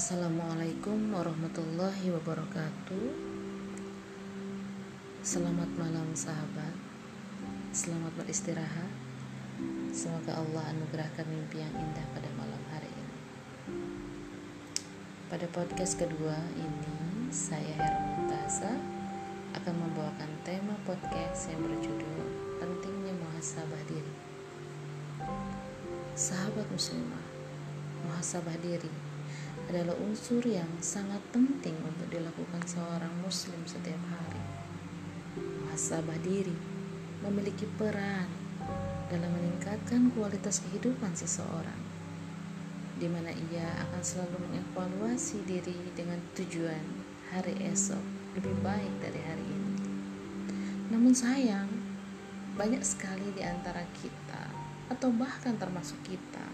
Assalamualaikum warahmatullahi wabarakatuh. Selamat malam, sahabat. Selamat beristirahat. Semoga Allah anugerahkan mimpi yang indah pada malam hari ini. Pada podcast kedua ini, saya Hera Mumtaza akan membawakan tema podcast yang berjudul Pentingnya Muhasabah Diri. Sahabat muslimah, muhasabah diri adalah unsur yang sangat penting untuk dilakukan seorang muslim setiap hari. Muhasabah diri memiliki peran dalam meningkatkan kualitas kehidupan seseorang, di mana ia akan selalu mengevaluasi diri dengan tujuan hari esok lebih baik dari hari ini. Namun sayang, banyak sekali di antara kita atau bahkan termasuk kita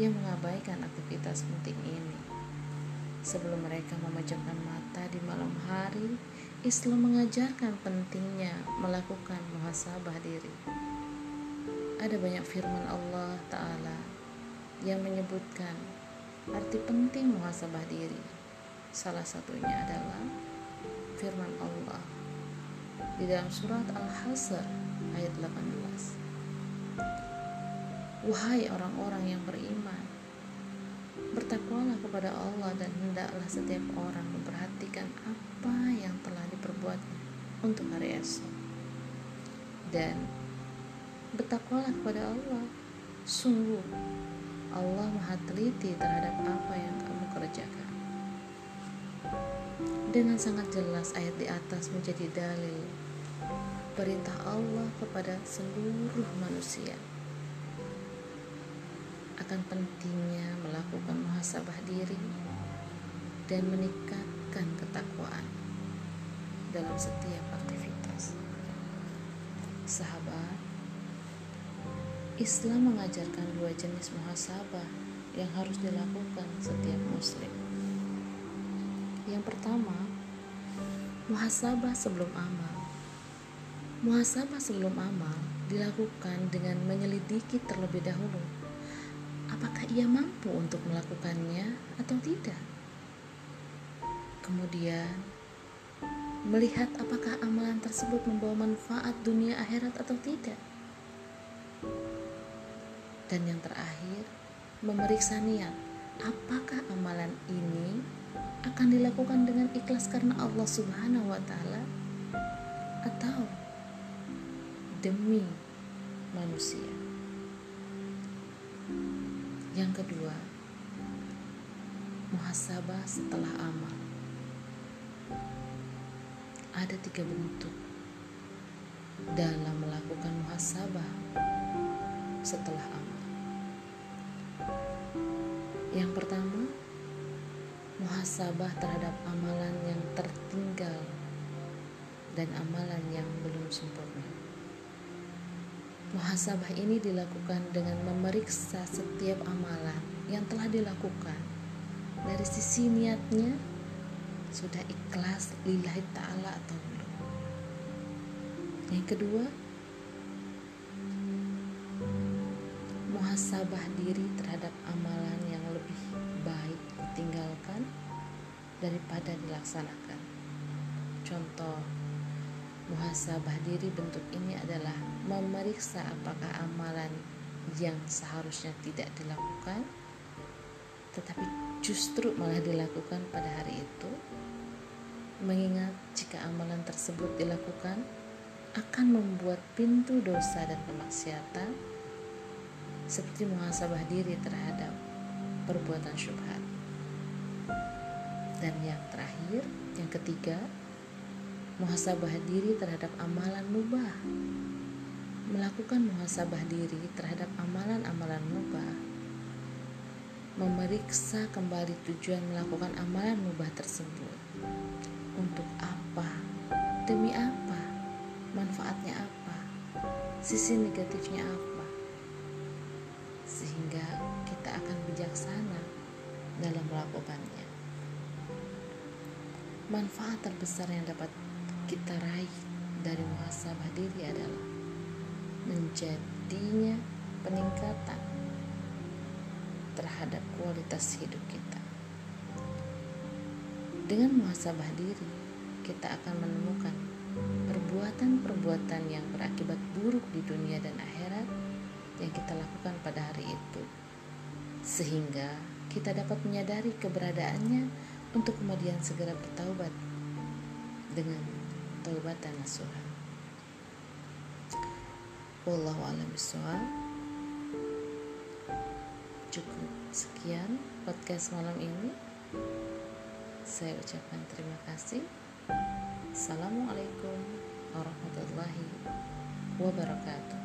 yang mengabaikan aktivitas penting ini. Sebelum mereka memejamkan mata di malam hari, Islam mengajarkan pentingnya melakukan muhasabah diri. Ada banyak firman Allah Ta'ala yang menyebutkan arti penting muhasabah diri. Salah satunya adalah firman Allah di dalam surat Al-Hasr ayat 18. Wahai orang-orang yang beriman, bertakwalah kepada Allah dan hendaklah setiap orang memperhatikan apa yang telah diperbuat untuk hari esok. Dan bertakwalah kepada Allah. Sungguh, Allah maha teliti terhadap apa yang kamu kerjakan. Dengan sangat jelas ayat di atas menjadi dalil perintah Allah kepada seluruh manusia akan pentingnya melakukan muhasabah diri dan meningkatkan ketakwaan dalam setiap aktivitas. Sahabat, Islam mengajarkan dua jenis muhasabah yang harus dilakukan setiap muslim. Yang pertama, muhasabah sebelum amal. Muhasabah sebelum amal dilakukan dengan menyelidiki terlebih dahulu apakah ia mampu untuk melakukannya atau tidak. Kemudian, melihat apakah amalan tersebut membawa manfaat dunia akhirat atau tidak. Dan yang terakhir, memeriksa niat, apakah amalan ini akan dilakukan dengan ikhlas karena Allah Subhanahu wa taala atau demi manusia. Yang kedua, muhasabah setelah amal. Ada tiga bentuk dalam melakukan muhasabah setelah amal. Yang pertama, muhasabah terhadap amalan yang tertinggal dan amalan yang belum sempurna. Muhasabah ini dilakukan dengan memeriksa setiap amalan yang telah dilakukan dari sisi niatnya sudah ikhlas lillahi ta'ala atau belum. Yang kedua, muhasabah diri terhadap amalan yang lebih baik ditinggalkan daripada dilaksanakan. Contoh Muhasabah diri bentuk ini adalah memeriksa apakah amalan yang seharusnya tidak dilakukan tetapi justru malah dilakukan pada hari itu. Mengingat jika amalan tersebut dilakukan akan membuat pintu dosa dan kemaksiatan seperti muhasabah diri terhadap perbuatan syubhat. Dan yang terakhir yang ketiga muhasabah diri terhadap amalan mubah. Melakukan muhasabah diri terhadap amalan-amalan mubah. Memeriksa kembali tujuan melakukan amalan mubah tersebut. Untuk apa? Demi apa? Manfaatnya apa? Sisi negatifnya apa? Sehingga kita akan bijaksana dalam melakukannya. Manfaat terbesar yang dapat kita raih dari muhasabah diri adalah menjadinya peningkatan terhadap kualitas hidup kita. Dengan muhasabah diri, kita akan menemukan perbuatan-perbuatan yang berakibat buruk di dunia dan akhirat yang kita lakukan pada hari itu. Sehingga kita dapat menyadari keberadaannya untuk kemudian segera bertaubat dengan taubatan nasuha. Wallahu a'lam Cukup sekian podcast malam ini. Saya ucapkan terima kasih. Assalamualaikum warahmatullahi wabarakatuh.